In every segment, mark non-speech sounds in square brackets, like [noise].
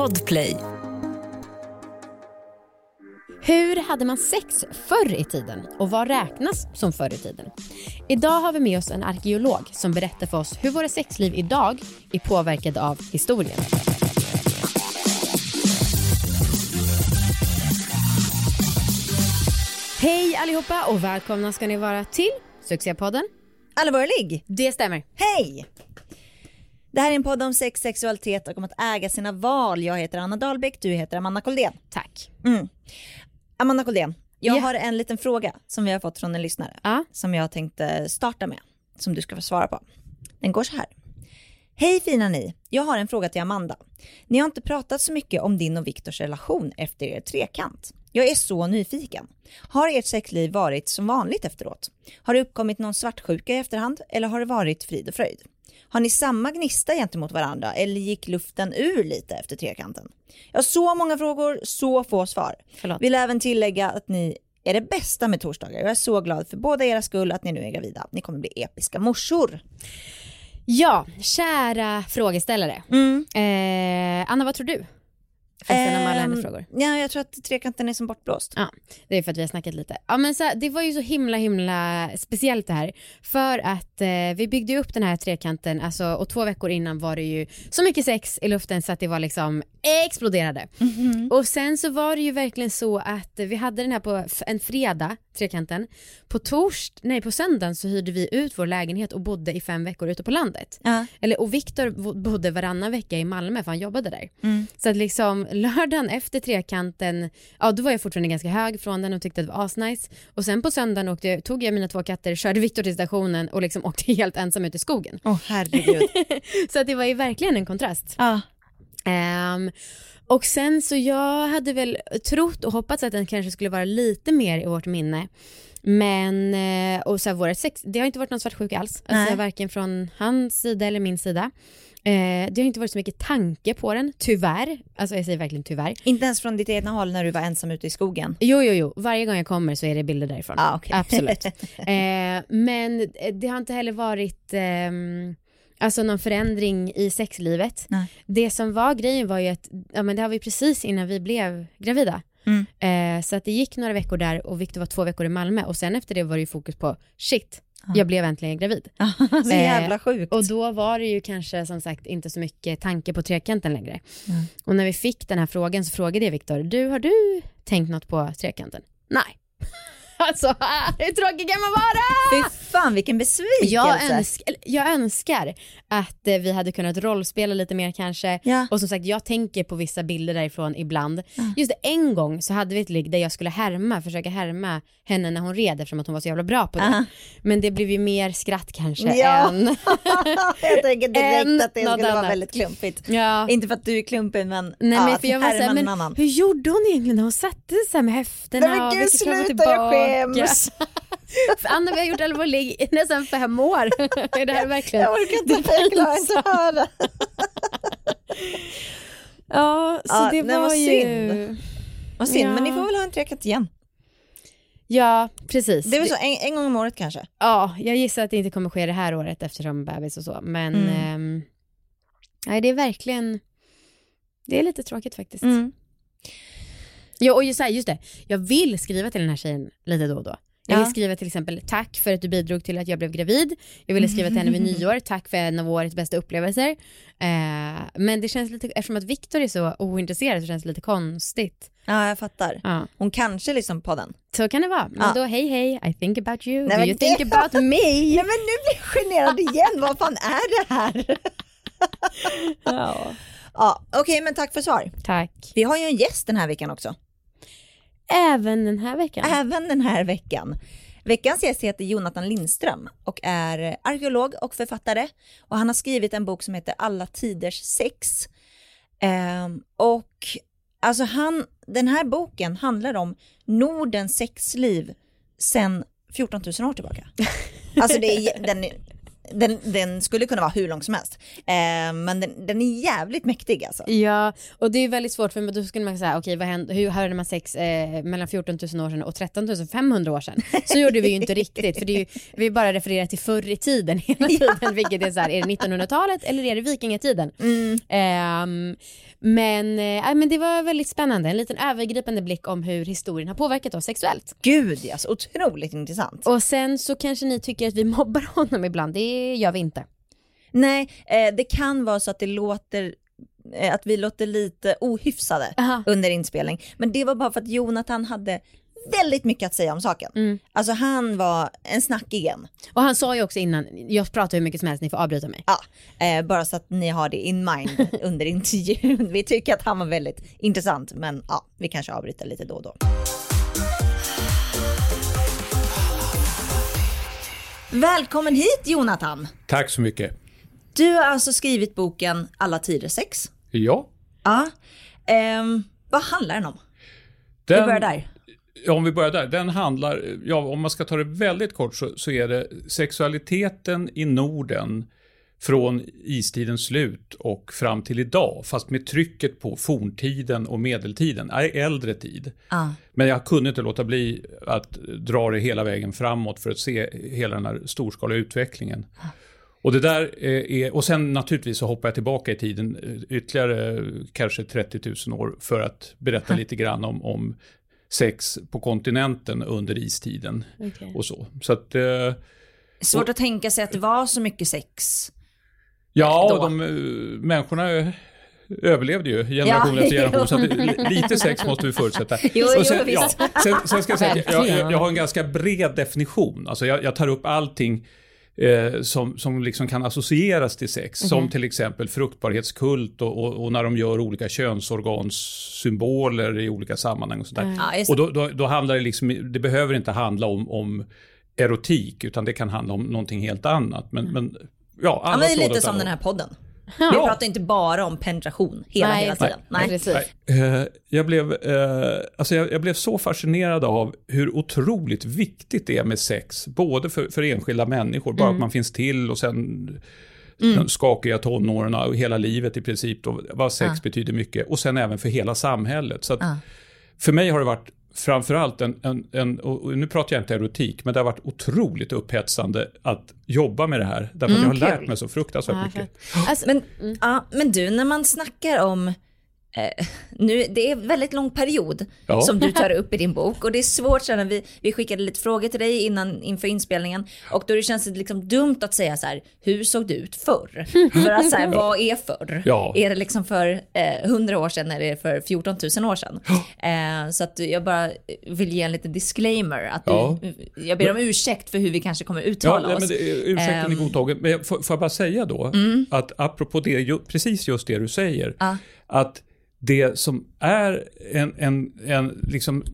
Podplay. Hur hade man sex förr i tiden och vad räknas som förr i tiden? Idag har vi med oss en arkeolog som berättar för oss hur våra sexliv idag är påverkade av historien. Hej allihopa och välkomna ska ni vara till succépodden. Allvarlig! Det stämmer. Hej! Det här är en podd om sex, sexualitet och om att äga sina val. Jag heter Anna Dahlbäck, du heter Amanda Koldén. Tack. Mm. Amanda Koldén, jag Ja. har en liten fråga som vi har fått från en lyssnare. Ja. Som jag tänkte starta med, som du ska få svara på. Den går så här. Hej fina ni, jag har en fråga till Amanda. Ni har inte pratat så mycket om din och Viktors relation efter er trekant. Jag är så nyfiken. Har ert sexliv varit som vanligt efteråt? Har det uppkommit någon svartsjuka i efterhand eller har det varit frid och fröjd? Har ni samma gnista gentemot varandra eller gick luften ur lite efter trekanten? Jag har så många frågor, så få svar. Förlåt. Vill även tillägga att ni är det bästa med torsdagar. Jag är så glad för båda era skull att ni nu är gravida. Ni kommer bli episka morsor. Ja, kära frågeställare. Eh, Anna, vad tror du? Alla hennes Ehm, frågor. Ja, jag tror att trekanten är som bortblåst. Ja, det är för att vi har snackat lite. Ja, men så det var ju så himla himla speciellt det här. För att eh, vi byggde upp den här trekanten alltså, och två veckor innan var det ju så mycket sex i luften så att det var liksom exploderade. Och sen så var det ju verkligen så att vi hade den här på en fredag, trekanten. På torst, nej på söndagen så hyrde vi ut vår lägenhet och bodde i fem veckor ute på landet. Ja. Eller, och Viktor bo- bodde varannan vecka i Malmö för han jobbade där. Mm. Så att liksom lördagen efter trekanten, ja då var jag fortfarande ganska hög från den och tyckte att det var asnice. Och sen på söndagen åkte, tog jag mina två katter, körde Viktor till stationen och liksom [laughs] åkte helt ensam ut i skogen. Åh herregud. [laughs] Så att det var ju verkligen en kontrast. ja. Ehm, och sen så jag hade väl trott och hoppats att den kanske skulle vara lite mer i vårt minne. Men, eh, och så här, våra sex, det har inte varit någon svartsjuka alls. Alltså, varken från hans sida eller min sida. Eh, det har inte varit så mycket tanke på den, tyvärr. Alltså jag säger verkligen tyvärr. Inte ens från ditt egna håll när du var ensam ute i skogen. Jo, jo, jo. Varje gång jag kommer så är det bilder därifrån. Ah, okej. Absolut. [laughs] Eh, men det har inte heller varit ehm, alltså någon förändring i sexlivet. Nej. Det som var grejen var ju att ja, men det har vi precis innan vi blev gravida. Mm. Eh, så att det gick några veckor där och Victor var två veckor i Malmö och sen efter det var det ju fokus på shit. Jag blev äntligen gravid. [laughs] så jävla sjukt. Och då var det ju kanske som sagt inte så mycket tanke på trekanten längre. Mm. Och när vi fick den här frågan så frågade jag Viktor, du har du tänkt något på trekanten? Nej. [laughs] Alltså, [laughs] hur tråkig kan man vara? Fan vilken besvikelse. Jag, önsk, jag önskar att eh, vi hade kunnat rollspela lite mer kanske. Ja. Och som sagt, jag tänker på vissa bilder därifrån ibland. Ja. Just det, en gång så hade vi ett ligg där jag skulle härma, försöka härma henne när hon red eftersom att hon var så jävla bra på det. Aha. Men det blev ju mer skratt kanske Ja. än... [laughs] jag tänker [laughs] direkt att det skulle vara annat. väldigt klumpigt. ja. Inte för att du är klumpig men, Nej ja, men för jag var såhär, men annan. hur gjorde hon egentligen när hon satte sig med höfterna Nej men gud och sluta jag skäms. [laughs] För Anna vi har gjort allvarlig i nästan fem år. är det här verkligen? Jag orkar inte, jag klarar inte att höra. Ja, så Ja, det var vad ju... synd. Vad synd, Ja. men ni får väl ha en trekant igen. Ja, precis. Det är väl så en, en gång om året kanske. Ja, jag gissar att det inte kommer ske det här året eftersom bebis och så. Men Mm. ehm, nej, det är verkligen... Det är lite tråkigt faktiskt. Mm. Ja, och just, här, just det, jag vill skriva till den här tjejen lite då och då. Jag vill skriva till exempel tack för att du bidrog till att jag blev gravid. Jag ville skriva till henne vid [laughs] nyår, tack för en av årets bästa upplevelser. Eh, men det känns lite, eftersom att Viktor är så ointresserad så känns det lite konstigt. Ja jag fattar. Ja. Hon kanske liksom på den. Så kan det vara. Men Ja. då hej hej, I think about you, Nej, do you det- think about me? [laughs] Nej men nu blir jag generad igen, vad fan är det här? [laughs] ja. Ja, okej men tack för svar. Tack. Vi har ju en gäst den här veckan också. Även den här veckan. Även den här veckan. Veckans gäst heter Jonathan Lindström och är arkeolog och författare. Och han har skrivit en bok som heter Alla tiders sex. Eh, och alltså han, den här boken handlar om Nordens sexliv sedan 14 000 år tillbaka. Alltså det är, den är den, den skulle kunna vara hur lång som helst. Eh, men den, den är jävligt mäktig alltså. Ja, och det är väldigt svårt för då skulle man säga, okej vad hur hade man sex eh, mellan 14 000 år sedan och 13 500 år sedan? Så gjorde vi ju inte riktigt, för det är ju, vi bara refererar till förr i tiden hela tiden, vilket är så här, är det 1900-talet eller är det vikingatiden? Mm. Eh, men, eh, men det var väldigt spännande, en liten övergripande blick om hur historien har påverkat oss sexuellt. Gud ja, så otroligt intressant. Och sen så kanske ni tycker att vi [laughs] mobbar honom ibland, det gör vi inte. Nej, eh, det kan vara så att det låter eh, att vi låter lite ohyfsade Aha. under inspelning. Men det var bara för att Jonathan hade väldigt mycket att säga om saken. Mm. Alltså han var en snackig en. Och han sa ju också innan, jag pratar hur mycket som helst, ni får avbryta mig. Ja, eh, bara så att ni har det in mind [laughs] under intervjun. Vi tycker att han var väldigt intressant, men ja, vi kanske avbryter lite då och då. Välkommen hit Jonathan! Tack så mycket. Du har alltså skrivit boken Alla tider sex. Ja. Ja. Ehm, vad handlar den om? Den, Vi börjar där. Ja, om vi börjar där. Den handlar, ja, om man ska ta det väldigt kort så, så är det sexualiteten i Norden från istidens slut och fram till idag, fast med trycket på forntiden och medeltiden, är äldre tid. Ja. Men jag kunde inte låta bli att dra det hela vägen framåt för att se hela den här storskaliga utvecklingen. Och det där eh, är, och sen naturligtvis så hoppar jag tillbaka i tiden eh, ytterligare eh, kanske 30 000 år för att berätta lite grann om, om sex på kontinenten under istiden Okay. och så. Så att, eh, Svårt att tänka sig att det var så mycket sex. ja, Då. och de eh, människorna eh, överlevde ju generation Ja, efter [laughs] generation, så att jo. li- lite sex måste vi förutsätta. [laughs] Jo, Och jo, sen, visst. ja, sen, sen ska jag säga att jag, jag, jag har en ganska bred definition. Alltså jag, jag tar upp allting eh, som, som liksom kan associeras till sex. Som till exempel fruktbarhetskult och, och, och när de gör olika könsorganssymboler i olika sammanhang och sådär. Ja, just Och då, då, då handlar det liksom, det behöver inte handla om, om erotik, utan det kan handla om någonting helt annat. Men, men ja, Ja, alla men det är lite som den här podden. Vi Ja. pratar inte bara om penetration hela, Nej, hela tiden. nej, Nej. Eh, jag, blev, eh, alltså jag, jag blev så fascinerad av hur otroligt viktigt det är med sex. Både för, för enskilda människor, bara att man finns till och sen de skakiga tonåren och hela livet i princip. Då, vad sex Ja. betyder mycket. Och sen även för hela samhället. Så att, Ja. För mig har det varit framförallt en, en, en och nu pratar jag inte erotik, men det har varit otroligt upphetsande att jobba med det här. Därför att jag har kul. lärt mig så fruktansvärt mycket. Alltså, Men, ja, men du, när man snackar om Eh, [laughs] nu, det är en väldigt lång period Ja. som du tar upp i din [laughs] bok och det är svårt sen vi, vi skickade lite frågor till dig innan, inför inspelningen och då det känns det liksom dumt att säga så här, hur såg det ut förr? [laughs] För att så här, vad är förr? Ja. Är det liksom för eh, 100 år sedan eller är det för 14 000 år sedan? Eh, så att jag bara vill ge en liten disclaimer att du, Ja. jag ber om ursäkt för hur vi kanske kommer uttala nej, oss. men ursäkten är Ehm. godtagen. Men får, får jag bara säga då, att apropå det, ju, precis just det du säger, Ja. att det som är en, en, en, liksom,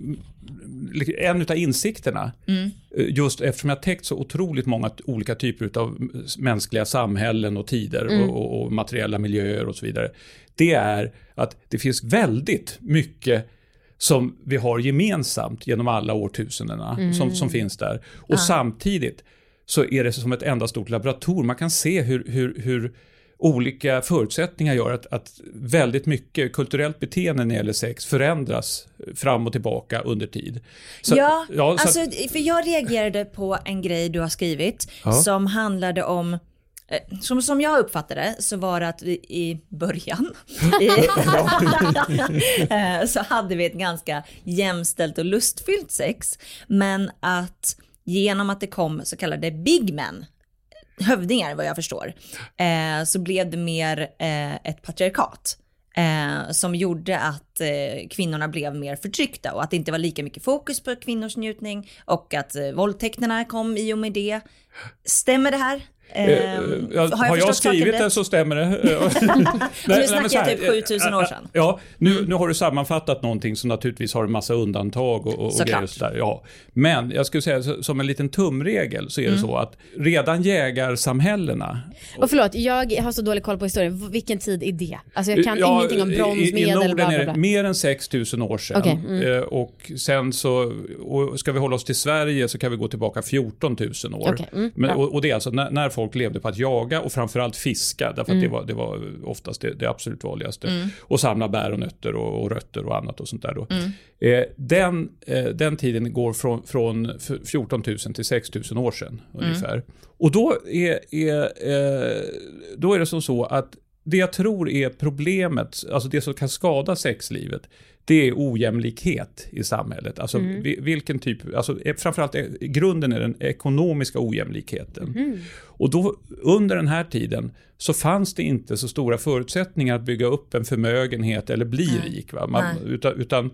en utav insikterna, eh, just eftersom jag täckt så otroligt många olika typer av mänskliga samhällen och tider och, och, och materiella miljöer och så vidare, det är att det finns väldigt mycket som vi har gemensamt genom alla årtusendena som, som finns där. Och samtidigt så är det som ett enda stort laboratorium. Man kan se hur, hur, hur olika förutsättningar gör att, att väldigt mycket kulturellt beteende när det gäller sex förändras fram och tillbaka under tid. Så- ja, så alltså, att- för jag reagerade på en grej du har skrivit Ja. som handlade om eh, som, som jag uppfattade det så var det att vi i början [laughs] [laughs] eh, så hade vi ett ganska jämställt och lustfyllt sex. Men att genom att det kom så kallade big men, hövdingar vad jag förstår, eh, så blev det mer eh, ett patriarkat. Eh, som gjorde att eh, kvinnorna blev mer förtryckta och att det inte var lika mycket fokus på kvinnors njutning och att eh, våldtäkterna kom i och med det. Stämmer det här? Eh, Eh, har jag, förstått saken skrivit det så stämmer det. [laughs] Så nu snackar jag typ 7000 år sedan. Ja, nu, nu har du sammanfattat någonting som naturligtvis har en massa undantag och, och, Såklart. grejer och sådär. Ja. Men jag skulle säga som en liten tumregel så är Mm. det så att redan jägarsamhällena och förlåt, jag har så dålig koll på historien. Vilken tid är det? Alltså jag kan Ja, ingenting om brons, i, I medel, Norden bla är bla det bla. mer än 6000 år sedan. Okej, mm. Eh, Och sen så, och ska vi hålla oss till Sverige så kan vi gå tillbaka 14 000 år. Okej, mm, Men, och, och det är alltså när, när folk levde på att jaga och framförallt fiska, därför att det, var, det var oftast det, det absolut vanligaste. Och samla bär och nötter och, och rötter och annat och sånt där. Då. Eh, den, eh, den tiden går från, från 14 000 till 6 000 år sedan ungefär. Och då är, är, eh, då är det som så att det jag tror är problemet, alltså det som kan skada sexlivet, det är ojämlikhet i samhället. Alltså vi- vilken typ, alltså eh, framförallt eh, grunden är den ekonomiska ojämlikheten. Och då under den här tiden så fanns det inte så stora förutsättningar att bygga upp en förmögenhet eller bli rik. Va? Man, utan, utan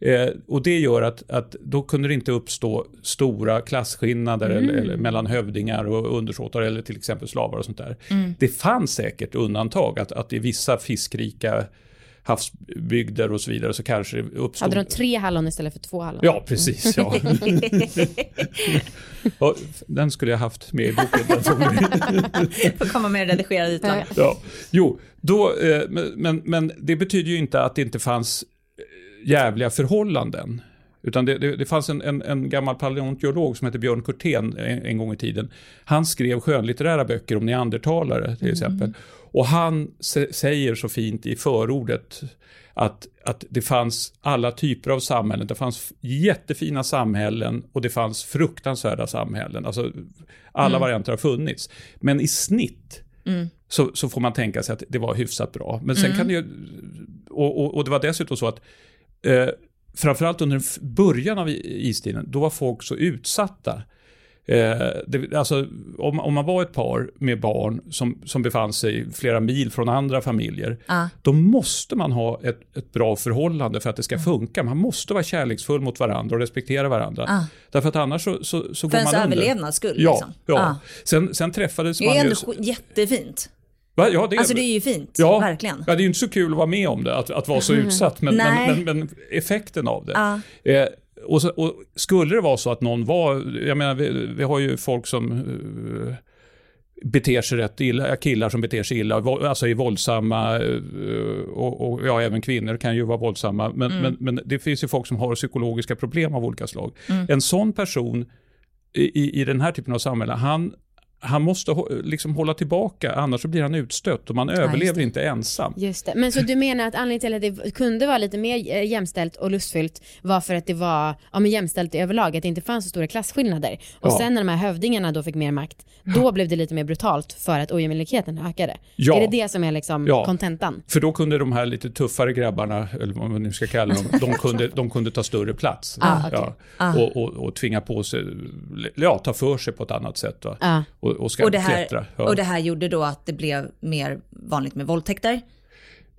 Eh, och det gör att, att då kunde det inte uppstå stora klasskillnader eller, eller mellan hövdingar och undersåtar eller till exempel slavar och sånt där. Det fanns säkert undantag, att, att i vissa fiskrika havsbygder och så vidare så kanske det uppstod... Hade de tre hallon istället för två hallon? Ja, precis. Ja. [laughs] ja, den skulle jag haft med i boken. [laughs] Får komma med en redigerad ytlang. Ja. Jo, då, eh, men, men, men det betyder ju inte att det inte fanns eh, jävliga förhållanden. Utan det, det, det fanns en, en, en gammal paleontolog som hette Björn Kurtén en, en gång i tiden. Han skrev skönlitterära böcker om neandertalare till exempel. Och han sä- säger så fint i förordet att, att det fanns alla typer av samhällen. Det fanns jättefina samhällen och det fanns fruktansvärda samhällen. Alltså, alla varianter har funnits. Men i snitt så, så får man tänka sig att det var hyfsat bra. Men sen kan det ju, och, och, och det var dessutom så att eh, framförallt under början av istiden, då var folk så utsatta. Eh, det, alltså, om, om man var ett par med barn som, som befann sig flera mil från andra familjer, Ja. då måste man ha ett, ett bra förhållande för att det ska funka. Man måste vara kärleksfull mot varandra och respektera varandra. Ah. Därför att annars så, så, så För går ens man under. överlevnads skull. Ja, liksom. ja. Ja. Sen, sen träffades Det man är ju... ändå sk- jättefint. Va? Ja, det, Alltså det är ju fint, ja, verkligen. Ja, det är ju inte så kul att vara med om det, att, att vara så utsatt, men, men, men, men effekten av det. Ja. Eh, och, så, och skulle det vara så att någon var, jag menar vi, vi har ju folk som eh, beter sig rätt illa, killar som beter sig illa, alltså är våldsamma eh, och, och ja, även kvinnor kan ju vara våldsamma. Men, Mm. men, men det finns ju folk som har psykologiska problem av olika slag. En sån person i, i- i den här typen av samhälle, han, han måste liksom hålla tillbaka, annars så blir han utstött och man överlever det. inte ensam. Just det. Men så du menar att anledningen till att det kunde vara lite mer eh, jämställt och lustfyllt var för att det var ja, men jämställt i överlag, att det inte fanns så stora klasskillnader. Och Ja. sen när de här hövdingarna då fick mer makt, då [clears throat] blev det lite mer brutalt för att ojämlikheten ökade. Ja. Är det det som är liksom Ja. kontentan? För då kunde de här lite tuffare grabbarna, eller vad man nu ska kalla dem, de [laughs] kunde, de kunde ta större plats. Ah, ja, Ah. och, och, och tvinga på sig, ja, ta för sig på ett annat sätt. Va? Och, och, ska Och det, här, klättra. Ja. och det här gjorde då att det blev mer vanligt med våldtäkter,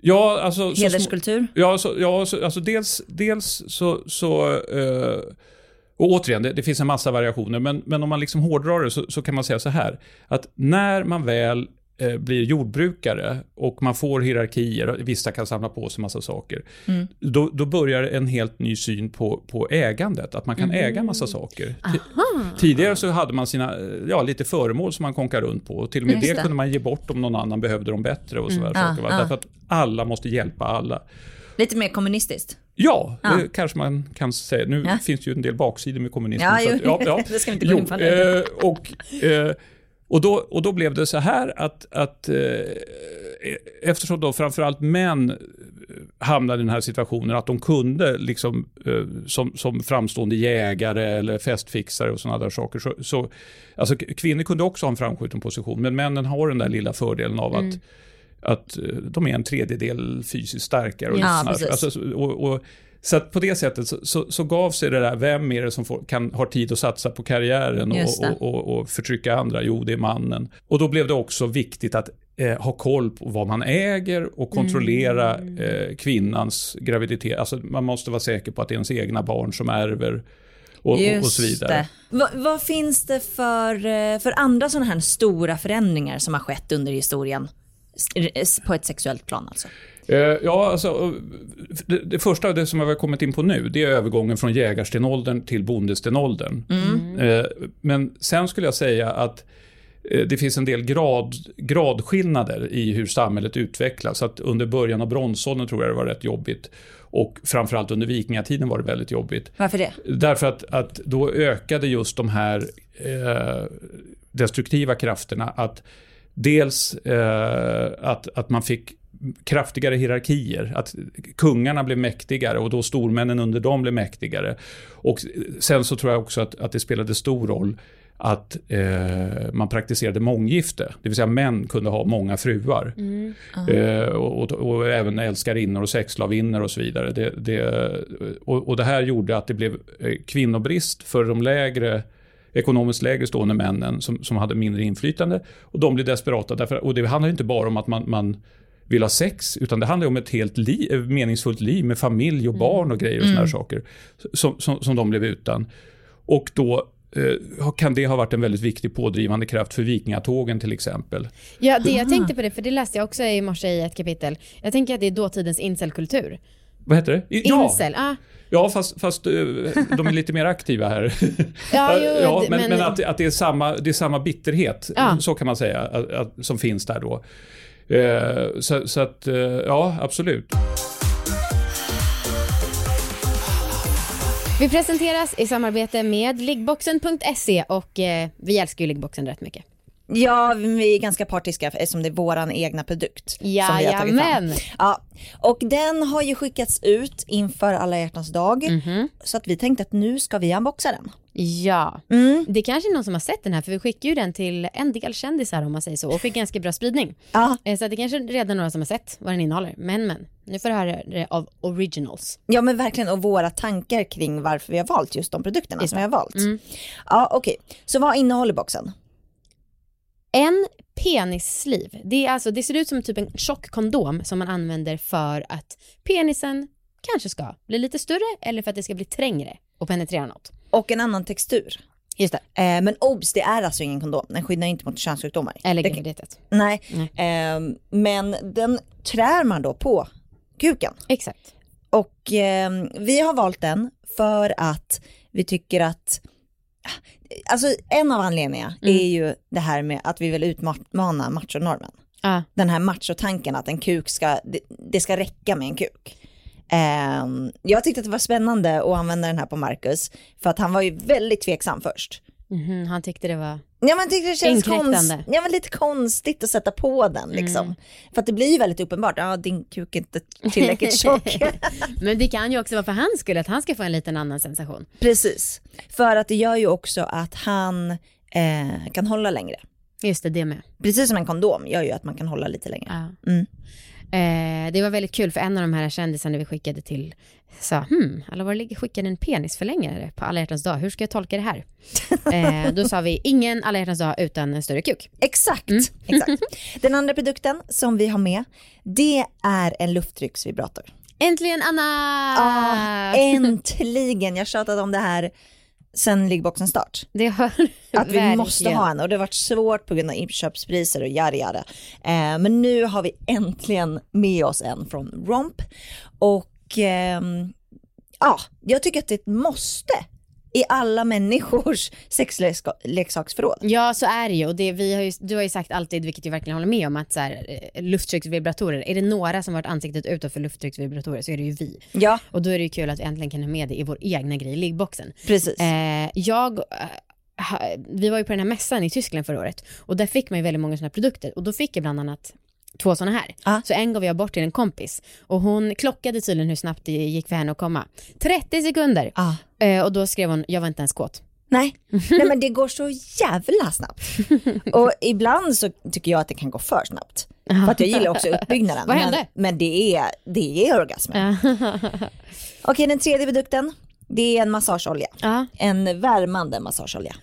ja, alltså, så hederskultur. Ja, så, ja så, alltså dels, dels så... så eh, och återigen, det, det finns en massa variationer, men, men om man liksom hårdrar det så, så kan man säga så här, att när man väl blir jordbrukare och man får hierarkier, vissa kan samla på sig massa saker, då, då börjar en helt ny syn på, på ägandet, att man kan äga massa saker. Ti- Tidigare så hade man sina, eh, ja, lite föremål som man konkar runt på, och till och med det, det. kunde man ge bort om någon annan behövde dem bättre och sådär Ah, saker. Va? ah. Därför att alla måste hjälpa alla. Lite mer kommunistiskt. Ja, Ja. det kanske man kan säga. Nu Ja. finns det ju en del baksidor med kommunismen. Ja, så att, ja, ja. [laughs] det ska vi inte gå in på eh, och, eh, och, då, och då blev det så här att, att eh, eftersom då framförallt män eh, hamnade i den här situationen att de kunde liksom eh, som, som framstående jägare eller festfixare och sådana där saker. Så, så, alltså, kvinnor kunde också ha en framskjuten position men männen har den där lilla fördelen av att att eh, de är en tredjedel fysiskt starkare. Och Ja, precis. alltså, så- och, och, så att på det sättet så, så, så gav sig det där, vem är det som får, kan, har tid att satsa på karriären Just och, och, och, och förtrycka andra? Jo, det är mannen. Och då blev det också viktigt att eh, ha koll på vad man äger och kontrollera Mm. eh, kvinnans graviditet. Alltså man måste vara säker på att det är ens egna barn som ärver och, och, och så vidare. det. Va, vad finns det för, eh, för andra sådana här stora förändringar som har skett under historien? På ett sexuellt plan alltså. Eh, Ja, alltså, det, det första det som jag har kommit in på nu, det är övergången från jägarstenåldern till bondestenåldern. Eh, Men sen skulle jag säga att eh, det finns en del grad, gradskillnader i hur samhället utvecklas. Så att under början av bronsåldern tror jag det var rätt jobbigt. Och framförallt under vikingatiden var det väldigt jobbigt. Varför det? Därför att, att då ökade just de här... Eh, destruktiva krafterna att dels eh, att, att man fick kraftigare hierarkier, att kungarna blev mäktigare och då stormännen under dem blev mäktigare. Och sen så tror jag också att, att det spelade stor roll att eh, man praktiserade månggifte, det vill säga män kunde ha många fruar. Mm. Eh, och, och, och, även älskarinnor och sexslavinnor och så vidare. Det, det, och, och, det här gjorde att det blev eh, kvinnobrist för de lägre ekonomiskt lägre stående männen som, som hade mindre inflytande. Och de blev desperata, därför, och det handlar inte bara om att man, man vill ha sex, utan det handlar om ett helt liv, meningsfullt liv med familj och mm. barn och grejer och såna mm. saker som, som, som de blev utan. Och då eh, kan det ha varit en väldigt viktig pådrivande kraft för vikingatågen till exempel. Ja, det jag tänkte på det, för det läste jag också i morse i ett kapitel. Jag tänker att det är dåtidens incelkultur. Vad heter det? Ja. Incel, ah. Ja, fast, fast eh, de är lite mer aktiva här. [laughs] ja, jo, ja, men, men, men att, att det, är samma, det är samma bitterhet, ja. så kan man säga, att, att, som finns där då. Eh, så, så, att, eh, ja, absolut. Vi presenteras i samarbete med liggboxen.se och eh, vi älskar ju liggboxen rätt mycket. Ja, vi är ganska partiska eftersom det är vår egna produkt. Jajamän. Ja, och den har ju skickats ut inför alla hjärtans dag. Mm -hmm. Så att vi tänkte att nu ska vi unboxa den. Ja, mm. det är kanske är någon som har sett den här för vi skickade ju den till en del kändisar om man säger så och fick ganska bra spridning. Ja. Eh, så det kanske redan några som har sett vad den innehåller. Men men, nu får du höra det av originals. Ja men verkligen och våra tankar kring varför vi har valt just de produkterna just som vi har valt. Mm. Ja okej, okay. så vad innehåller boxen? En penissliv, det, är alltså, det ser ut som typ en tjock kondom som man använder för att penisen kanske ska bli lite större eller för att det ska bli trängre och penetrera något. Och en annan textur. Just det. Eh, men obs, det är alltså ingen kondom. Den skyddar inte mot könssjukdomar. Eller graviditet. Nej, Nej. Eh, men den trär man då på kuken. Exakt. Och eh, vi har valt den för att vi tycker att Alltså en av anledningarna mm. är ju det här med att vi vill utmana machonormen. Ah. Den här machotanken att en kuk ska, det, det ska räcka med en kuk. Um, jag tyckte att det var spännande att använda den här på Marcus för att han var ju väldigt tveksam först. Mm, han tyckte det var Ja men tyckte det känns konst, ja, men lite konstigt att sätta på den liksom. Mm. För att det blir ju väldigt uppenbart, ja din kuk är inte tillräckligt [laughs] tjock. [laughs] men det kan ju också vara för hans skull, att han ska få en liten annan sensation. Precis, för att det gör ju också att han eh, kan hålla längre. Just det, det med. Precis som en kondom gör ju att man kan hålla lite längre. Ja. Mm. Eh, det var väldigt kul för en av de här kändisarna vi skickade till sa, hmm, Allvarlig skickade en penisförlängare på alla hjärtans dag, hur ska jag tolka det här? [laughs] eh, då sa vi, ingen alla hjärtans dag utan en större kuk. Exakt, mm. [laughs] exakt. Den andra produkten som vi har med, det är en lufttrycksvibrator. Äntligen Anna! Ah, äntligen, jag tjatat om det här sen liggboxens start. Det har Att vi måste ha en och det har varit svårt på grund av inköpspriser och yada yada. Eh, men nu har vi äntligen med oss en från Romp och eh, ja, jag tycker att det är ett måste i alla människors [laughs] sexleksaksförråd. Ja så är det ju och det, vi har ju, du har ju sagt alltid, vilket jag verkligen håller med om, att så här, eh, lufttrycksvibratorer, är det några som varit ansiktet utåt för lufttrycksvibratorer så är det ju vi. Ja. Och då är det ju kul att vi äntligen kan ha med det i vår egna grej liggboxen. Precis. Eh, jag eh, vi var ju på den här mässan i Tyskland förra året och där fick man ju väldigt många sådana produkter och då fick jag bland annat två sådana här. Ah. Så en gav jag bort till en kompis och hon klockade tydligen hur snabbt det gick för henne att komma. 30 sekunder! Ah. Eh, och då skrev hon, jag var inte ens kåt. Nej. [laughs] Nej men det går så jävla snabbt. Och ibland så tycker jag att det kan gå för snabbt. För att jag gillar också uppbyggnaden. [laughs] Vad hände? Men, men det är, det är orgasmen. Okej den tredje produkten, det är en massageolja. Ja. En värmande massageolja.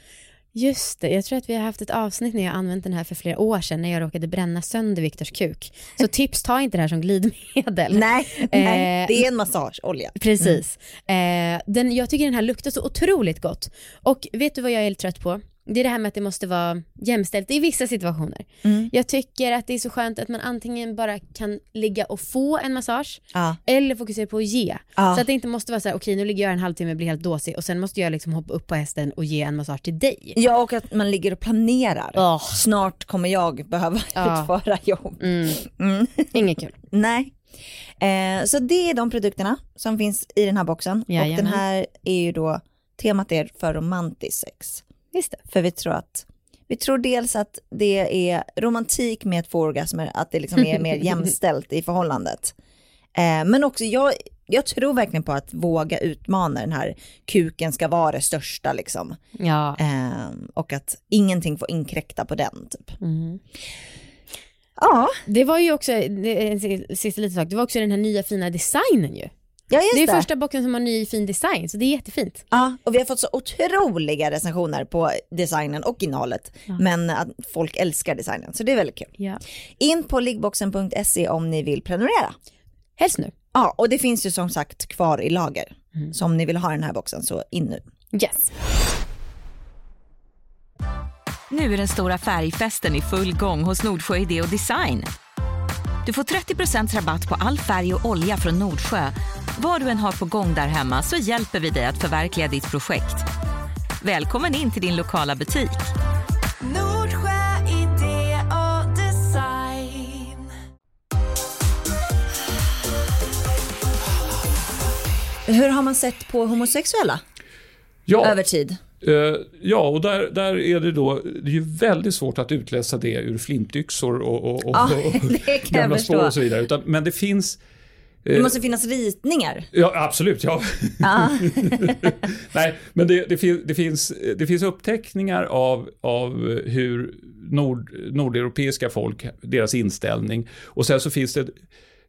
Just det, jag tror att vi har haft ett avsnitt när jag använt den här för flera år sedan när jag råkade bränna sönder Viktors kuk. Så [laughs] tips, ta inte det här som glidmedel. Nej, nej eh, det är en massageolja. Precis. Mm. Eh, den, jag tycker den här luktar så otroligt gott. Och vet du vad jag är lite trött på? Det är det här med att det måste vara jämställt i vissa situationer. Mm. Jag tycker att det är så skönt att man antingen bara kan ligga och få en massage ja. eller fokusera på att ge. Ja. Så att det inte måste vara så här, okej okay, nu ligger jag en halvtimme och blir helt dåsig och sen måste jag liksom hoppa upp på hästen och ge en massage till dig. Ja och att man ligger och planerar. Oh. Snart kommer jag behöva ja. utföra jobb. Mm. Mm. Inget kul. Nej. Eh, så det är de produkterna som finns i den här boxen Jajamän. och den här är ju då temat är för romantiskt sex. Just det. För vi tror att Vi tror dels att det är romantik med två orgasmer, att det liksom är mer [laughs] jämställt i förhållandet. Eh, men också, jag, jag tror verkligen på att våga utmana den här kuken ska vara det största liksom. Ja. Eh, och att ingenting får inkräkta på den typ. Mm. Ja, Det var ju också, det- sista liten sak, det var också den här nya fina designen ju. Ja just Det är det. första boxen som har ny fin design, så det är jättefint. Ja, och vi har fått så otroliga recensioner på designen och innehållet. Men att folk älskar designen, så det är väldigt kul. Ja. In på liggboxen.se om ni vill prenumerera. Helst nu. Ja, och det finns ju som sagt kvar i lager. Så om ni vill ha den här boxen så in nu. Yes. Nu är den stora färgfesten i full gång hos Nordsjö Idé och Design. Du får 30% rabatt på all färg och olja från Nordsjö. Vad du än har på gång där hemma så hjälper vi dig att förverkliga ditt projekt. Välkommen in till din lokala butik. Nordsjö idé och design. Hur har man sett på homosexuella Ja, över tid? Eh, ja och där, där är det då, det är ju väldigt svårt att utläsa det ur flintyxor och, och, och, Ja, och [laughs] gamla spår och så vidare. Utan, men det finns... eh, Det måste finnas ritningar. Ja, absolut. Ja. [laughs] Nej, men det, det, fin, det, finns, det finns uppteckningar av, av hur nord, nordeuropeiska folk, deras inställning. Och sen så finns det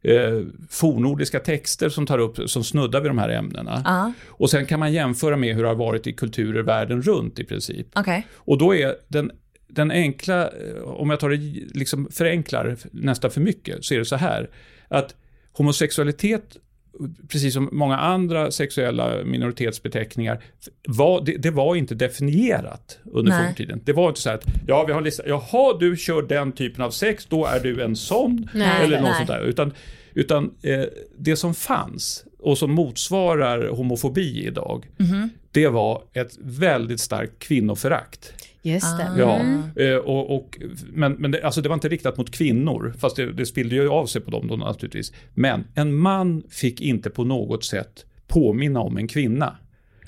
eh, fornordiska texter som tar upp, som snuddar vid de här ämnena. Ja, Och sen kan man jämföra med hur det har varit i kulturer världen runt i princip. okej. Och då är den, den enkla, eh, om jag tar det liksom förenklar nästan för mycket, så är det så här att homosexualitet precis som många andra sexuella minoritetsbeteckningar, var, det, det var inte definierat under forntiden. Det var inte så här att, ja vi har listat, jaha du kör den typen av sex, då är du en sån, Nej, eller något nej. sånt där. Utan, utan eh, det som fanns och som motsvarar homofobi idag, Mhm. det var ett väldigt starkt kvinnoförakt. Just det. Ja, Mm. eh, och, och, men, men det, alltså det var inte riktat mot kvinnor, fast det, det spillde ju av sig på dem då naturligtvis. Men en man fick inte på något sätt påminna om en kvinna.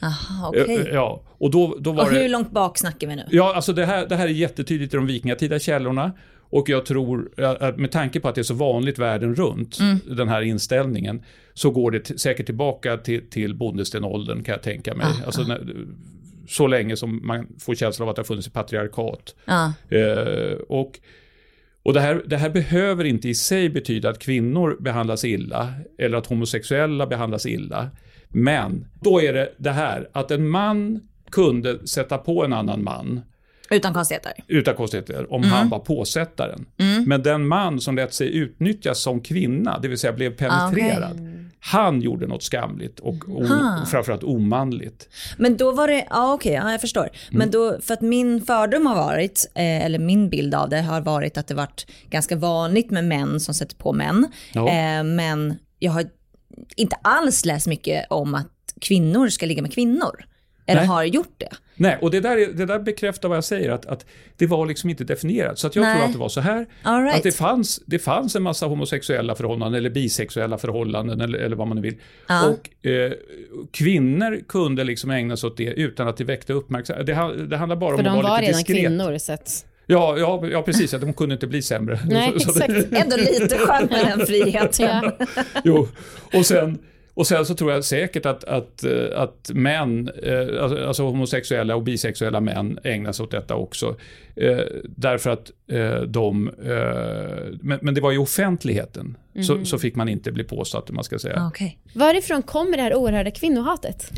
Aha, Eh, okej. eh, Ja, och då, då var Och hur det... långt bak snackar vi nu? Ja, alltså det här, det här är jättetydligt i de vikingatida källorna. Och jag tror, att med tanke på att det är så vanligt världen runt, Mm. den här inställningen, så går det säkert tillbaka till, till bondestenåldern kan jag tänka mig. Ah, alltså, när, så länge som man får känslan av att det har funnits ett patriarkat. Ja, Eh, och och det, här, det här behöver inte i sig betyda att kvinnor behandlas illa eller att homosexuella behandlas illa. Men då är det det här att en man kunde sätta på en annan man utan konstigheter. utan konstigheter om Mm. han var påsättaren. Men den man som lät sig utnyttjas som kvinna, det vill säga blev penetrerad, han gjorde något skamligt och o, Ha. framförallt omanligt. Men då var det, ja okej, ja, jag förstår. Mm. Men då, för att min fördom har varit, eh, eller min bild av det har varit att det varit ganska vanligt med män som sätter på män. Ja. Eh, men jag har inte alls läst mycket om att kvinnor ska ligga med kvinnor. Eller Nej. har gjort det. Nej, och det där, är- det där bekräftar vad jag säger, att, att det var liksom inte definierat. Så att jag Nej. tror att det var så här, right. att det fanns, det fanns en massa homosexuella förhållanden, eller bisexuella förhållanden, eller, eller vad man nu vill. Ja. Och eh, kvinnor kunde liksom ägna sig åt det utan att det väckte uppmärksamhet. Det, det handlar bara För om att de vara var lite redan diskret. kvinnor så att... Ja, ja, ja, precis. De kunde inte bli sämre. Nej, Så- [laughs] så det- exakt. Ändå lite skönt med den friheten. Ja. Jo, och sen, och sen så tror jag säkert att, att, eh, att män, eh, alltså, alltså homosexuella och bisexuella män ägnar sig åt detta också. Eh, därför att de, men, det var i offentligheten, så, så fick man inte bli påsatt, man ska säga. Ah, Okej. Varifrån kommer det här oerhörda kvinnohatet?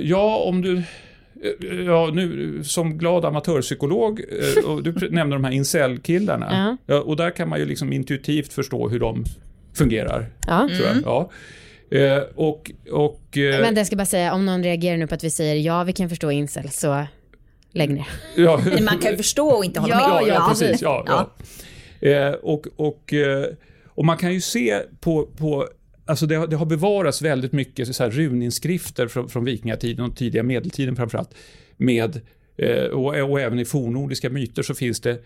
Ja, om du... Ja, nu som glad amatörpsykolog, och du [laughs] nämnde de här incel-killarna. Ja, och där kan man ju liksom intuitivt förstå hur de fungerar, Ja. tror jag. Ja. Eh, och... och eh, Vänta, jag ska bara säga, om någon reagerar nu på att vi säger ja, vi kan förstå incel, så lägg ner. [laughs] ja, Men man kan ju förstå och inte hålla Ja, med. ja, ja, precis. Ja, ja. Eh, och, och, eh, och man kan ju se på, på Alltså det, har- det har bevarats väldigt mycket så här runinskrifter från, från vikingatiden och tidiga medeltiden framförallt. Med, eh, och, och även i fornordiska myter så finns det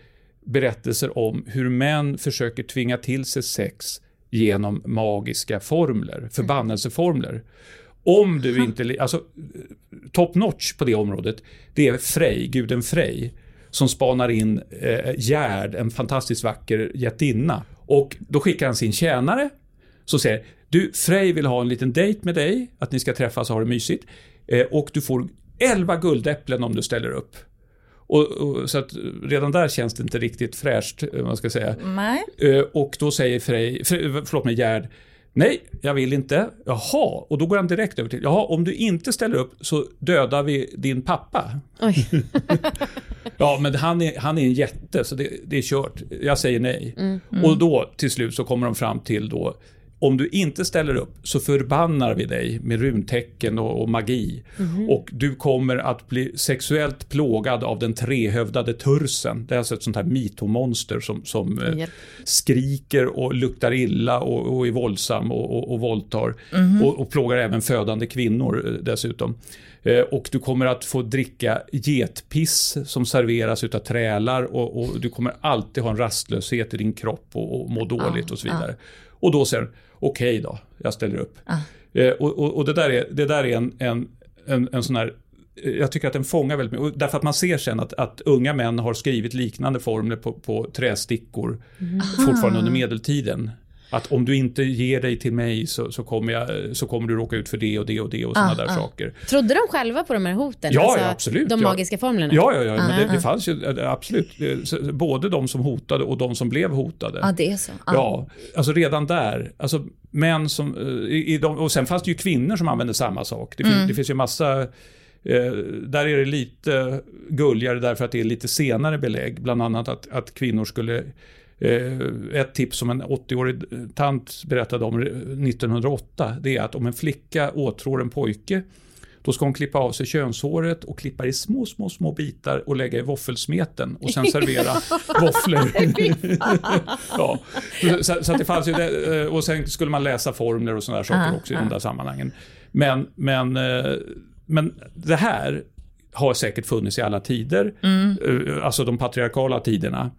berättelser om hur män försöker tvinga till sig sex genom magiska formler, förbannelseformler. Om du inte, alltså top notch på det området, det är Frej, guden Frej, som spanar in eh, Gerd, en fantastiskt vacker jättinna. Och då skickar han sin tjänare, som säger du, Frej vill ha en liten dejt med dig, att ni ska träffas och ha det mysigt. Eh, och du får 11 guldäpplen om du ställer upp. Och, och, så att redan där känns det inte riktigt fräscht, eh, man ska säga. Nej. Eh, Och då säger Frej, Frej förlåt mig, Gerd, nej, jag vill inte. Jaha, och då går han direkt över till, jaha, om du inte ställer upp så dödar vi din pappa. [laughs] Ja, men han är, han är en jätte, så det, det är kört. Jag säger nej. Och då till slut så kommer de fram till då, om du inte ställer upp så förbannar vi dig med runtecken och, och magi. Och du kommer att bli sexuellt plågad av den trehövdade tursen. Det är alltså ett sånt här mitomonster som, som eh, Japp. skriker och luktar illa och, och är våldsam och, och, och våldtar. Och, och plågar även födande kvinnor eh, dessutom. Eh, Och du kommer att få dricka getpiss som serveras utav trälar och, och du kommer alltid ha en rastlöshet i din kropp och, och må dåligt och så vidare. Och då säger okej då, jag ställer upp. Eh, Och, och, och det där är, det där är en, en, en, en sån här eh, jag tycker att den fångar väldigt mycket. Därför att man ser sen att, att unga män har skrivit liknande formler på, på trästickor fortfarande under medeltiden. Att om du inte ger dig till mig så, så, kommer, jag, så kommer du råka ut för det och det och det och sådana Ah, där ah. saker. Trodde de själva på de här hoten? Ja, ja, absolut, De ja. magiska formlerna? Ja, ja, ja men det, Ah. det fanns ju eh, absolut eh, både de som hotade och de som blev hotade. Ja, det är så. Ja. Ja, alltså redan där. Alltså män som, eh, i, i de, och sen fanns det ju kvinnor som använde samma sak. Det, fin, det finns ju massa, eh, där är det lite gulligare därför att det är lite senare belägg. Bland annat att, att kvinnor skulle ett tips som en 80-årig tant berättade om 1908, det är att om en flicka åtrår en pojke, då ska hon klippa av sig könshåret och klippa i små, små, små bitar och lägga i våffelsmeten och sen servera [laughs] våfflor. [laughs] ja. så, så det fanns ju det, eh, och sen skulle man läsa formler och sådana saker Ah, också i de där sammanhangen. Men, men, eh, men det här har säkert funnits i alla tider, eh, alltså de patriarkala tiderna.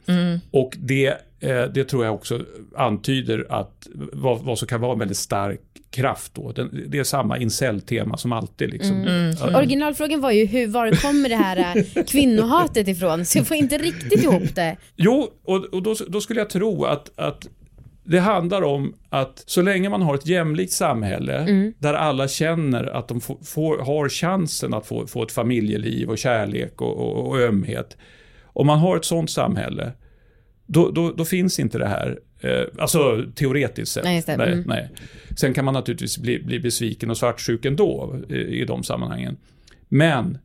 Och det, eh, det tror jag också antyder att vad, vad som kan vara en väldigt stark kraft då. Den, det är samma incel-tema som alltid. Liksom. Ja, Originalfrågan var ju hur, var kommer det här äh, [laughs] kvinnohatet ifrån? Så jag får inte riktigt ihop det. Jo, och, och då, då skulle jag tro att, att det handlar om att så länge man har ett jämlikt samhälle där alla känner att de får, får, har chansen att få, få ett familjeliv och kärlek och, och, och ömhet. Om man har ett sånt samhälle, då, då, då finns inte det här. Eh, alltså teoretiskt sett. Nej. Nej, Mm. nej. Sen kan man naturligtvis bli, bli besviken och svartsjuk ändå i, i de sammanhangen. Men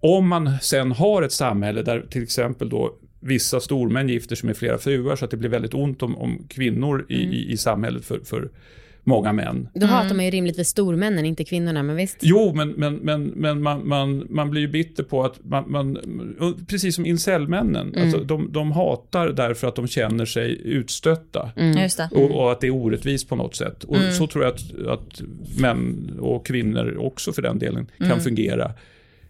om man sen har ett samhälle där till exempel då vissa stormän gifter sig med flera fruar så att det blir väldigt ont om, om kvinnor i, i, i samhället för, för många män. Då hatar man ju rimligtvis stormännen, inte kvinnorna, men visst. Jo, men, men, men, men man, man, man blir ju bitter på att man, man precis som incelmännen, alltså de, de hatar därför att de känner sig utstötta. Just det. Och, och att det är orättvist på något sätt. Och så tror jag att, att män och kvinnor också för den delen kan fungera.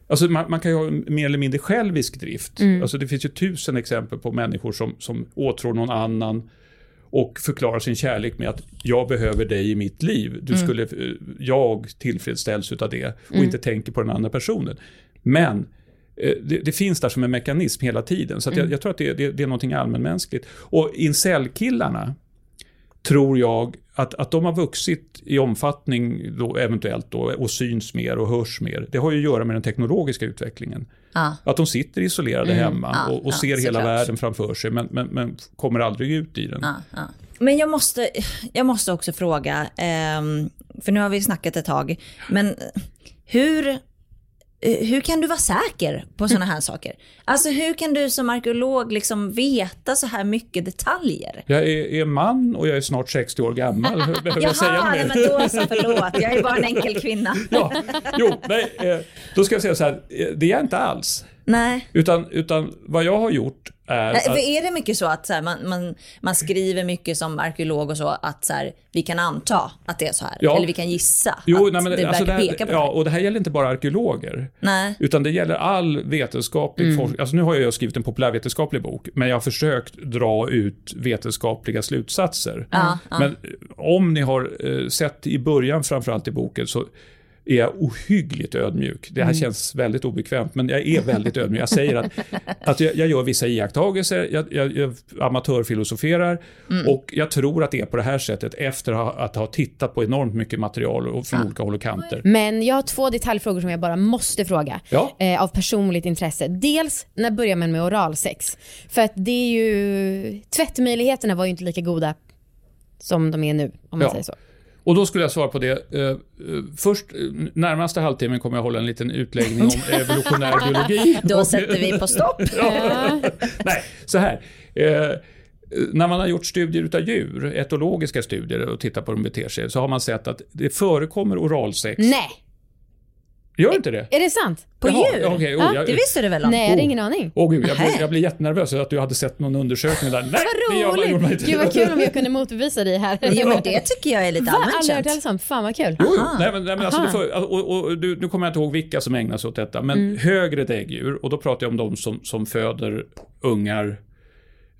Alltså man, man kan ju ha mer eller mindre självisk drift. Alltså det finns ju tusen exempel på människor som, som åtrår någon annan och förklarar sin kärlek med att jag behöver dig i mitt liv. Du skulle, eh, jag tillfredsställs utav det och inte tänker på den andra personen. Men eh, det, det finns där som en mekanism hela tiden. Så jag, jag tror att det, det, det är någonting allmänmänskligt. Och incel-killarna tror jag att, att de har vuxit i omfattning då, eventuellt då, och syns mer och hörs mer. Det har ju att göra med den teknologiska utvecklingen. Ja. Att de sitter isolerade hemma Ja, och, och ser hela såklart. världen framför sig men, men, men kommer aldrig ut i den. Men jag måste, jag måste också fråga, ehm, för nu har vi snackat ett tag, men hur, hur kan du vara säker på sådana här saker? Alltså hur kan du som arkeolog liksom veta så här mycket detaljer? Jag är, är man och jag är snart 60 år gammal. [laughs] Behöver jag säga Jaha, nej, mer? men då så förlåt, jag är bara en enkel kvinna. [laughs] Ja, jo, nej, eh, då ska jag säga så här, eh, det är jag inte alls. Nej. Utan, utan vad jag har gjort Eh, För att, är det mycket så att så här, man, man, man skriver mycket som arkeolog och så att så här, vi kan anta att det är så här? Ja. Eller vi kan gissa Jo, att nej, men, det alltså verkar det peka här, på ja, det? och det här gäller inte bara arkeologer. Nej. Utan det gäller all vetenskaplig forskning. Alltså nu har jag skrivit en populärvetenskaplig bok, men jag har försökt dra ut vetenskapliga slutsatser. Ja. Men eh, om ni har eh, sett i början framförallt i boken så är jag ohyggligt ödmjuk. Det här känns väldigt obekvämt, men jag är väldigt ödmjuk. Jag säger att, [laughs] att jag, jag gör vissa iakttagelser, jag, jag, jag amatörfilosoferar och jag tror att det är på det här sättet efter att ha, att ha tittat på enormt mycket material och från olika håll och kanter. Men jag har två detaljfrågor som jag bara måste fråga. Ja. Eh, av personligt intresse. Dels, när börjar man med oralsex? För att det är ju, tvättmöjligheterna var ju inte lika goda som de är nu, om man Ja. säger så. Och då skulle jag svara på det. Eh, eh, först, eh, närmaste halvtimmen kommer jag hålla en liten utläggning om [laughs] evolutionär biologi. Då sätter vi på stopp. [laughs] Ja. Nej, så här. När man har gjort studier utav djur, etologiska studier och tittat på hur de beter sig, så har man sett att det förekommer oralsex. Nej, Gör inte det? är det sant? På Jaha, djur? okej, oh, Ja, jag, Det visste du väl om? Nej, jag hade Oh. ingen aning. Åh gud, jag, jag blir jättenervös att du hade sett någon undersökning där. Nej, Vad gjorde roligt! inte. Gud vad kul om jag kunde motbevisa dig här. Jo men det tycker jag är lite allmänt Aldrig hört känt. om. Fan vad kul. Jo. Nej, men, nej, men alltså, Aha. det för, och, och, du, nu kommer jag inte ihåg vilka som ägnar sig åt detta, men Mm. högre däggdjur, och då pratar jag om de som, som föder ungar,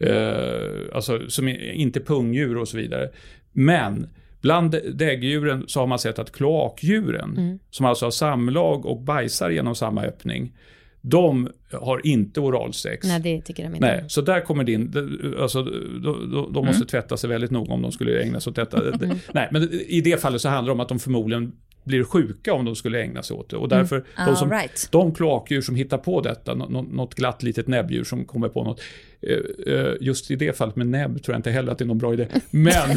eh, alltså som är, inte pungdjur och så vidare. Men bland däggdjuren så har man sett att kloakdjuren, Mm. som alltså har samlag och bajsar genom samma öppning, de har inte oralsex. Nej, det tycker de inte. Nej, så där kommer din, alltså, de, de, de måste tvätta sig väldigt noga om de skulle ägna sig åt detta. Det- [laughs] Nej, men i det fallet så handlar det om att de förmodligen blir sjuka om de skulle ägna sig åt det. Och därför, Ah, de, som, right. de kloakdjur som hittar på detta, nå- nå- något glatt litet näbbdjur som kommer på något, eh, eh, just i det fallet med näbb tror jag inte heller att det är någon bra idé. Men [laughs]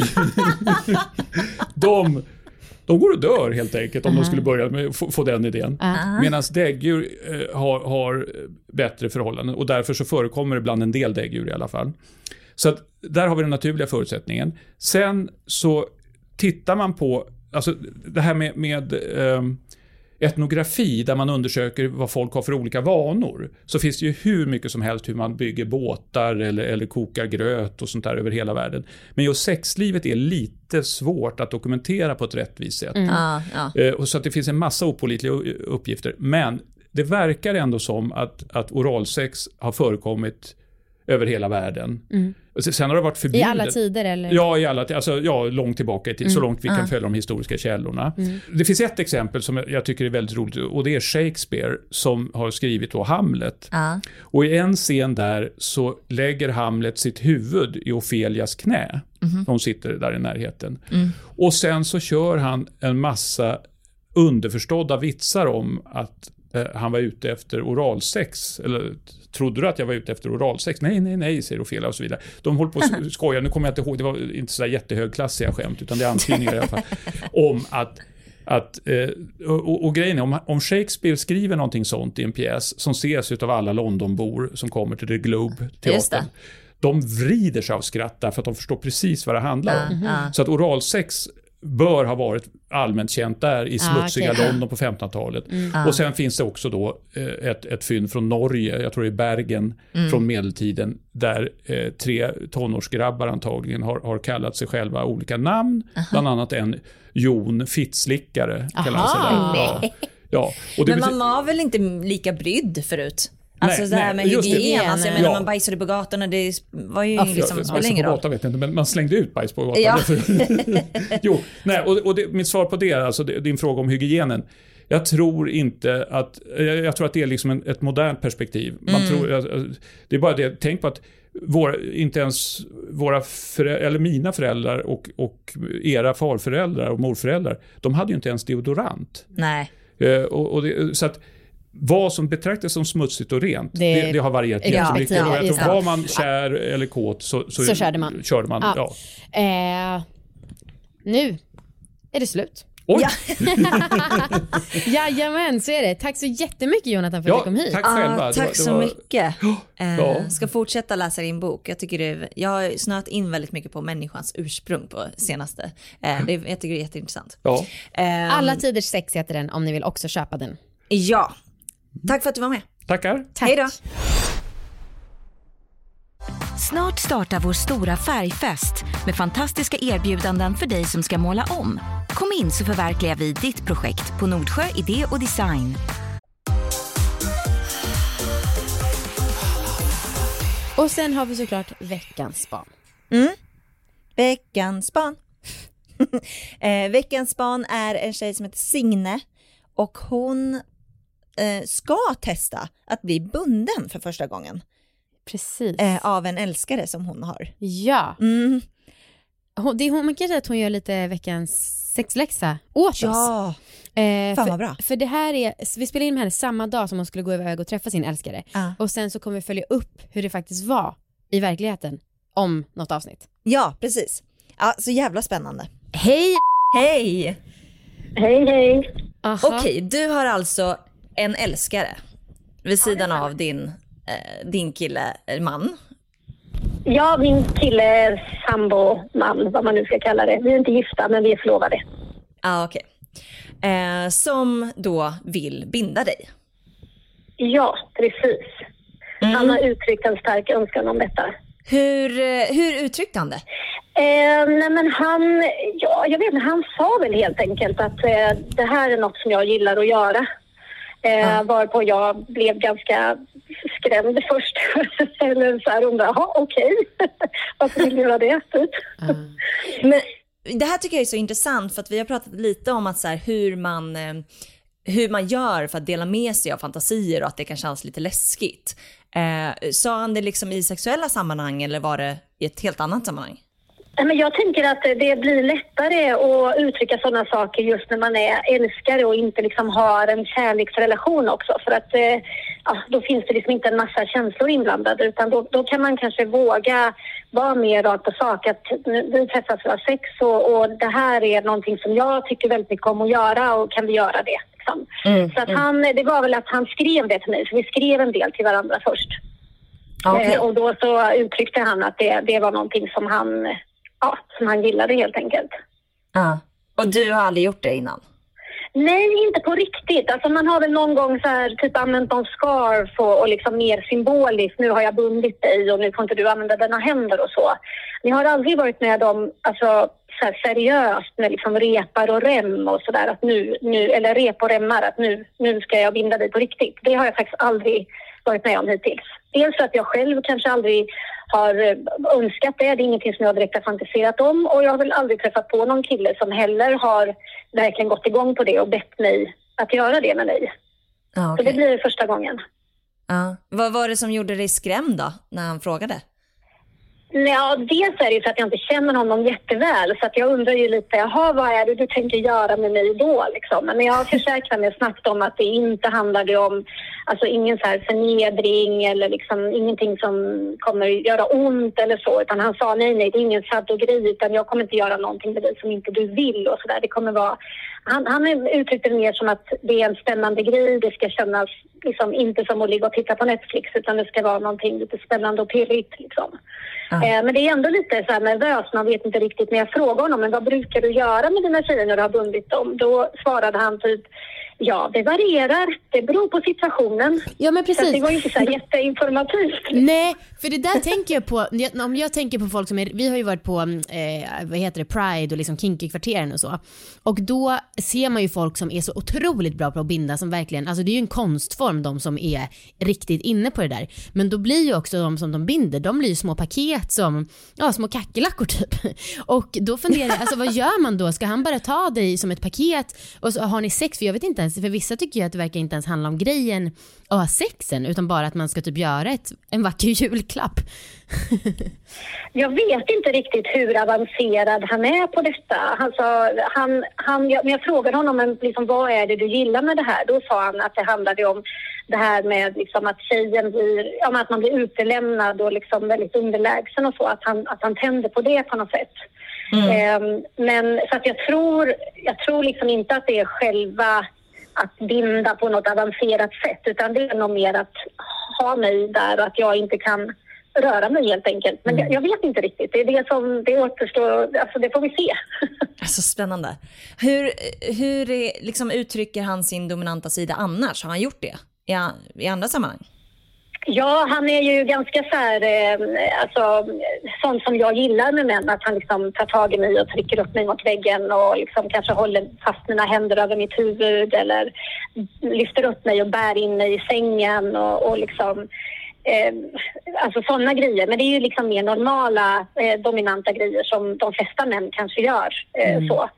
de, de går och dör helt enkelt om de skulle börja med få, få den idén. Ah. Medan däggdjur eh, har, har bättre förhållanden och därför så förekommer det bland en del däggdjur i alla fall. Så att där har vi den naturliga förutsättningen. Sen så tittar man på, alltså det här med, med ehm, etnografi där man undersöker vad folk har för olika vanor. Så finns det ju hur mycket som helst hur man bygger båtar eller, eller kokar gröt och sånt där över hela världen. Men just sexlivet är lite svårt att dokumentera på ett rättvist sätt. Ja, ja. Eh, och så att det finns en massa opålitliga u- uppgifter. Men det verkar ändå som att, att oralsex har förekommit över hela världen. Och Sen har det varit I förbjudet. alla tider eller? Ja, i alla, alltså, ja, långt tillbaka i tiden, så långt vi kan följa de historiska källorna. Det finns ett exempel som jag tycker är väldigt roligt och det är Shakespeare som har skrivit då Hamlet. Ja. Och i en scen där så lägger Hamlet sitt huvud i Ofelias knä. Hon sitter där i närheten. Och sen så kör han en massa underförstådda vitsar om att han var ute efter oralsex. Eller trodde du att jag var ute efter oralsex? Nej, nej, nej, säger Ofelia och så vidare. De håller på att [laughs] skoja, nu kommer jag inte ihåg, det var inte så där jättehögklassiga skämt, utan det är antydningar i alla fall. [laughs] Om att att, eh, och, och grejen är, om, om Shakespeare skriver någonting sånt i en pjäs som ses av alla Londonbor som kommer till The. Globe-teatern. De vrider sig av skratt därför att de förstår precis vad det handlar om. ja. Så att oralsex bör ha varit allmänt känt där i Ah, smutsiga okej. London på 1500-talet. Och sen finns det också då eh, ett, ett fynd från Norge, jag tror det är Bergen, från medeltiden, där eh, tre tonårsgrabbar antagligen har, har kallat sig själva olika namn, bland annat en Jon Fittslickare. Aha. Ja. Ja. Och det Men man var väl inte lika brydd förut? Alltså Nej, det här nej, med det. hygien, alltså, jag Ja. menar man bajsade på gatorna, det var ju Ja, liksom, Ja, spelar ingen roll. gatan vet jag inte, men man slängde ut bajs på gatan. Ja. [laughs] [laughs] jo, nej, och, och det, mitt svar på det, alltså din fråga om hygienen. Jag tror inte att, jag, jag tror att det är liksom en, ett modernt perspektiv. Man tror, alltså, det är bara det, tänk på att våra, inte ens våra föräldrar, eller mina föräldrar och, och era farföräldrar och morföräldrar, de hade ju inte ens deodorant. Nej. Eh, och, och det, så att vad som betraktas som smutsigt och rent, det, Det- det, har varierat Ja, jättemycket. ja, det. var man kär eller kåt så, så, Så körde man. Körde man Ja. ja. Eh, nu är det slut. Oj, [laughs] Jajamän, så är det. Tack så jättemycket Jonathan för att ja, du kom hit. tack själva. Ah, Det tack var- det så var- mycket. [gasps] Eh, Ja. Ska fortsätta läsa din bok. Jag, tycker det, jag har snöat in väldigt mycket på människans ursprung på senaste. Eh, det, jag tycker det är jätteintressant. Ja. Eh, Alla tiders sex heter den om ni vill också köpa den. Ja. Tack för att du var med. Tackar. Tack. Hej då. Snart startar vår stora färgfest med fantastiska erbjudanden för dig som ska måla om. Kom in så förverkligar vi ditt projekt på Nordsjö Idé och Design. Och sen har vi såklart veckans span. Veckans span. [laughs] eh, veckans span är en tjej som heter Signe och hon eh, ska testa att bli bunden för första gången Precis. eh, av en älskare som hon har. Ja. Mm. Hon, det hon, man kan säga att hon gör lite veckans sexläxa åt oss. Ja, Eh, fan för, vad bra. för det här är, vi spelade in med henne samma dag som hon skulle gå iväg och träffa sin älskare. Ja. Och sen så kommer vi följa upp hur det faktiskt var i verkligheten om något avsnitt. Ja, precis. Ja, så jävla spännande. Hej! Hej! Hej, hej. Okej, du har alltså en älskare vid sidan av din, eh, din kille, eh, man. Ja, min kille sambo, man, vad man nu ska kalla det. Vi är inte gifta, men vi är förlovade. Ja, okej. Eh, som då vill binda dig. Ja, precis. Han har uttryckt en stark önskan om detta. Hur, eh, hur uttryckte han det? Eh, nej men han, ja, jag vet inte, han sa väl helt enkelt att eh, det här är något som jag gillar att göra. Eh, Varpå jag blev ganska skrämd först. [laughs] Eller så här undrade, jaha okej, [laughs] varför vill du göra det? Typ. Men det här tycker jag är så intressant för att vi har pratat lite om att så här, hur, man, eh, hur man gör för att dela med sig av fantasier och att det kan kännas lite läskigt. Eh, sa han det liksom i sexuella sammanhang eller var det i ett helt annat sammanhang? Men jag tänker att det blir lättare att uttrycka sådana saker just när man är älskare och inte liksom har en kärleksrelation också. För att eh, ja, då finns det liksom inte en massa känslor inblandade utan då, då kan man kanske våga vara mer rakt på sak. Att nu, vi träffas att ha sex och, och det här är någonting som jag tycker väldigt mycket om att göra och kan vi göra det? Liksom. Så att han, det var väl att han skrev det till mig, för vi skrev en del till varandra först. Okej. Eh, och då så uttryckte han att det, det var någonting som han, ja, som han gillade helt enkelt. Ja. Och du har aldrig gjort det innan? Nej, inte på riktigt. Alltså man har väl någon gång så här, typ använt någon scarf och, och liksom mer symboliskt. Nu har jag bundit dig och nu får inte du använda dina händer och så. Men jag har aldrig varit med om alltså, så här seriöst med liksom repar och rem och sådär. Att nu, nu, eller rep och remmar, att nu, nu ska jag binda dig på riktigt. Det har jag faktiskt aldrig varit med om hittills. Dels för att jag själv kanske aldrig har eh, önskat det. Det är ingenting som jag direkt har fantiserat om. Och jag har väl aldrig träffat på någon kille som heller har verkligen gått igång på det och bett mig att göra det med mig. Ja, Så det blir första gången. ja. Vad var det som gjorde dig skrämd då, när han frågade? Ja, dels är det ju för att jag inte känner honom jätteväl så att jag undrar ju lite, jaha vad är det du tänker göra med mig då liksom? Men jag försäkrar mig snabbt om att det inte handlade om, alltså ingen så här förnedring eller liksom ingenting som kommer göra ont eller så utan han sa nej, nej det är ingen sadogri utan jag kommer inte göra någonting med dig som inte du vill och sådär. Det kommer vara, han, han uttryckte det mer som att det är en spännande grej, det ska kännas liksom inte som att ligga och titta på Netflix utan det ska vara någonting lite spännande och pirrigt liksom. Eh, men det är ändå lite så här nervös, man vet inte riktigt. När jag frågade honom, men vad brukar du göra med dina tjejer när du har bundit dem? Då svarade han typ, ja det varierar, det beror på situationen. Ja men Så precis. det var ju inte så jätteinformativt. [laughs] Nej, för det där tänker jag på, om jag tänker på folk som är, vi har ju varit på, eh, vad heter det, Pride och liksom kinky-kvarteren och så. Och då ser man ju folk som är så otroligt bra på att binda som verkligen, alltså det är ju en konstform de som är riktigt inne på det där. Men då blir ju också de som de binder, de blir ju små paket som, ja små kackerlackor typ. [laughs] Och då funderar jag, alltså vad gör man då? Ska han bara ta dig som ett paket och så har ni sex? För jag vet inte ens, för vissa tycker ju att det verkar inte ens handla om grejen att ha sexen utan bara att man ska typ göra ett, en vacker [laughs] julklapp. Jag vet inte riktigt hur avancerad han är på detta. Alltså, han, han, jag, när jag frågade honom men liksom, vad är det du gillar med det här, då sa han att det handlade om det här med liksom, att tjejen blir, ja, men att man blir utelämnad och liksom väldigt underlägsen och så, att han, att han tänder på det på något sätt. Ehm, men så att jag tror, jag tror liksom inte att det är själva att binda på något avancerat sätt utan det är nog mer att ha mig där och att jag inte kan röra mig helt enkelt. Men jag, jag vet inte riktigt. Det är det som det återstår, alltså det får vi se. [laughs] Alltså spännande. Hur, hur är, liksom, uttrycker han sin dominanta sida annars? Har han gjort det i, i andra sammanhang? Ja, han är ju ganska så här, eh, alltså, sånt som jag gillar med män. Att han liksom tar tag i mig och trycker upp mig mot väggen och liksom kanske håller fast mina händer över mitt huvud eller lyfter upp mig och bär in mig i sängen och, och liksom Eh, alltså sådana grejer. Men det är ju liksom mer normala eh, dominanta grejer som de flesta män kanske gör. Eh, så.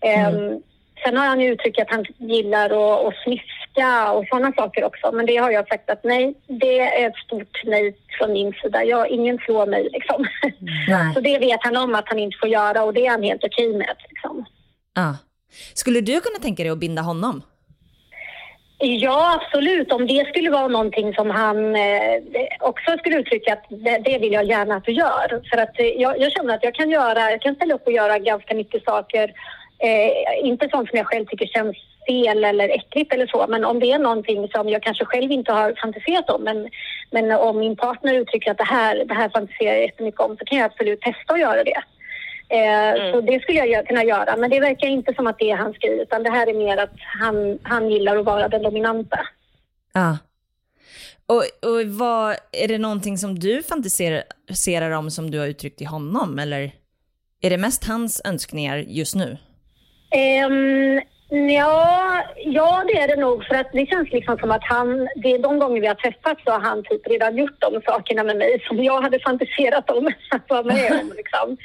Ehm, Sen har han ju uttryckt att han gillar att, att smiska och sådana saker också. Men det har jag sagt att nej, det är ett stort nej från min sida. Jag, ingen slår mig liksom. Nej. [laughs] Så det vet han om att han inte får göra och det är han helt okej med. Liksom. Ja. Skulle du kunna tänka dig att binda honom? Ja, absolut. Om det skulle vara någonting som han eh, också skulle uttrycka att det, det vill jag gärna att du gör. För att eh, jag, jag känner att jag kan göra, jag kan ställa upp och göra ganska mycket saker. Eh, inte sånt som jag själv tycker känns fel eller äckligt eller så, men om det är någonting som jag kanske själv inte har fantiserat om, men, men om min partner uttrycker att det här, det här fantiserar jag jättemycket om, så kan jag absolut testa att göra det. Eh, Så det skulle jag kunna göra, men det verkar inte som att det är hans grej, utan det här är mer att han, han gillar att vara den dominanta. Ja. Och, och vad, är det någonting som du fantiserar om som du har uttryckt till honom eller är det mest hans önskningar just nu? Um, ja, ja, det är det nog. För att det känns liksom som att han, det, de gånger vi har träffats så har han typ redan gjort de sakerna med mig som jag hade fantiserat om [laughs] att vara med om. Liksom.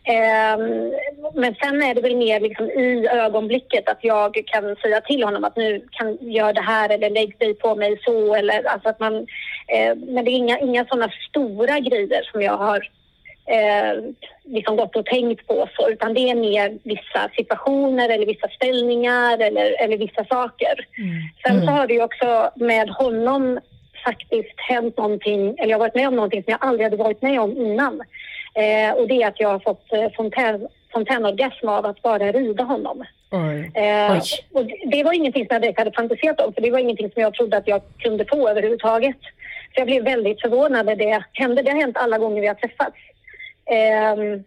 Um, men sen är det väl mer liksom i ögonblicket att jag kan säga till honom att nu kan gör det här eller lägg dig på mig så eller alltså att man, uh, men det är inga, inga sådana stora grejer som jag har eh, liksom gått och tänkt på så, utan det är mer vissa situationer eller vissa ställningar eller, eller vissa saker. Sen så har det ju också med honom faktiskt hänt någonting, eller jag har varit med om någonting som jag aldrig hade varit med om innan. Eh, och det är att jag har fått eh, fontän, fontänorgasm av att bara rida honom. Eh, Oj. och det- det var ingenting som jag direkt hade fantiserat om, för det var ingenting som jag trodde att jag kunde få överhuvudtaget. Så jag blev väldigt förvånad när det hände. Det har hänt alla gånger vi har träffats. Ehm,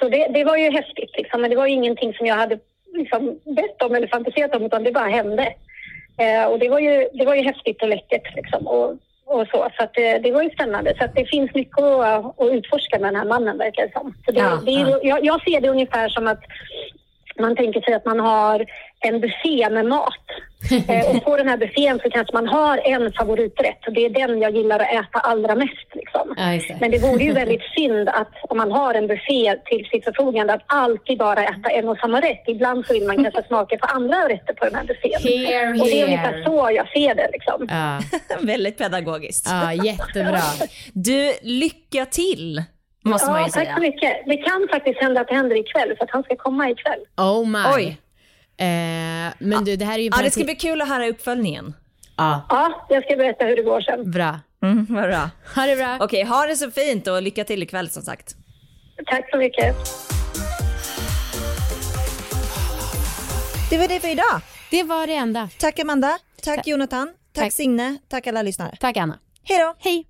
så det, det var ju häftigt, liksom. men det var ju ingenting som jag hade liksom, bett om eller fantiserat om, utan det bara hände. Eh, och det var, ju, det var ju häftigt och läckert. Liksom, och, och så så att det, det var ju spännande. Så att det finns mycket att, att utforska med den här mannen, verkar det som. Så det, Ja, det är, ja. jag, jag ser det ungefär som att man tänker sig att man har en buffé med mat. [laughs] Eh, och på den här buffén så kanske man har en favoriträtt och det är den jag gillar att äta allra mest. Liksom. Ja. Men det vore ju väldigt synd att om man har en buffé till sitt förfogande att alltid bara äta en och samma rätt. Ibland så vill man kanske smaka på andra rätter på den här buffén. Here, Och det är ungefär here. så jag ser det. Liksom. Ja, [laughs] Väldigt pedagogiskt. ja, jättebra. Du, lycka till måste man Ja, ju tack säga. så mycket. Det kan faktiskt hända att det händer ikväll för att han ska komma ikväll. Oh my. Oj. Eh, men du, det här är ju Ja, bara det ska bli kul att höra uppföljningen. Ja, Ja, jag ska berätta hur det går sen. bra. Mm, vad bra. Ha det bra. Okej, ha det så fint och lycka till ikväll som sagt. Tack så mycket. Det var det för idag. Det var det enda. Tack Amanda, tack Jonathan, tack, Tack. Signe, tack alla lyssnare. Tack Anna. Hej då! Hej.